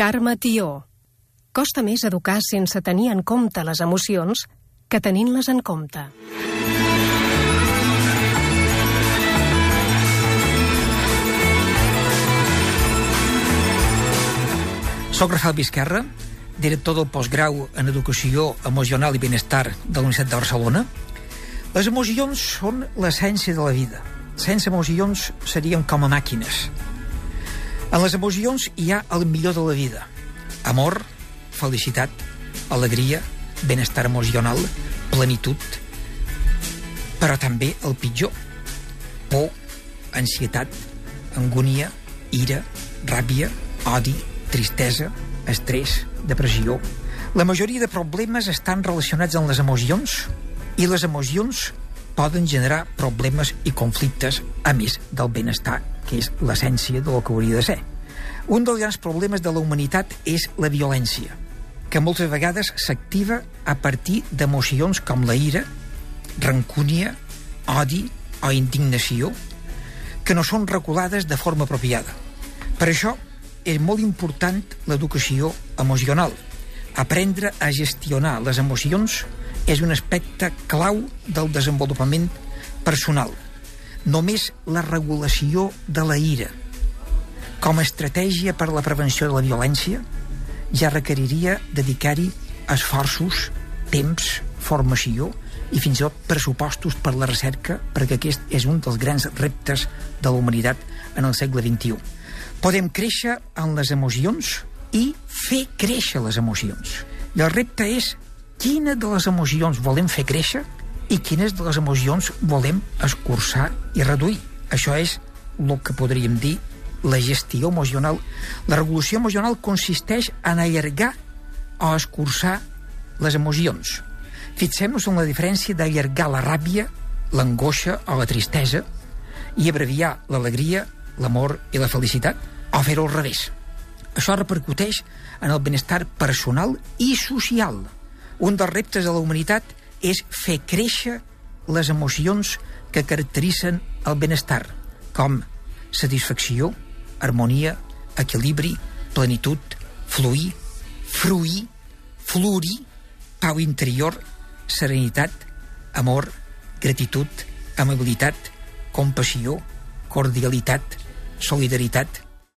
Carme Tió. Costa més educar sense tenir en compte les emocions que tenint-les en compte. Soc Rafael Vizquerra, director del postgrau en Educació Emocional i Benestar de la Universitat de Barcelona. Les emocions són l'essència de la vida. Sense emocions seríem com a màquines. En les emocions hi ha el millor de la vida. Amor, felicitat, alegria, benestar emocional, plenitud, però també el pitjor. Por, ansietat, angúnia, ira, ràbia, odi, tristesa, estrès, depressió... La majoria de problemes estan relacionats amb les emocions i les emocions poden generar problemes i conflictes a més del benestar, que és l'essència del que hauria de ser. Un dels grans problemes de la humanitat és la violència, que moltes vegades s'activa a partir d'emocions com la ira, rancúnia, odi o indignació, que no són regulades de forma apropiada. Per això, és molt important l'educació emocional. Aprendre a gestionar les emocions és un aspecte clau del desenvolupament personal. Només la regulació de la ira com a estratègia per a la prevenció de la violència ja requeriria dedicar-hi esforços, temps, formació i fins i tot pressupostos per la recerca perquè aquest és un dels grans reptes de la humanitat en el segle XXI podem créixer en les emocions i fer créixer les emocions. I el repte és quina de les emocions volem fer créixer i quines de les emocions volem escurçar i reduir. Això és el que podríem dir la gestió emocional. La regulació emocional consisteix en allargar o escurçar les emocions. Fixem-nos en la diferència d'allargar la ràbia, l'angoixa o la tristesa i abreviar l'alegria, l'amor i la felicitat, o fer-ho al revés. Això repercuteix en el benestar personal i social. Un dels reptes de la humanitat és fer créixer les emocions que caracteritzen el benestar, com satisfacció, harmonia, equilibri, plenitud, fluir, fruir, florir, pau interior, serenitat, amor, gratitud, amabilitat, compassió, cordialitat, solidaritat,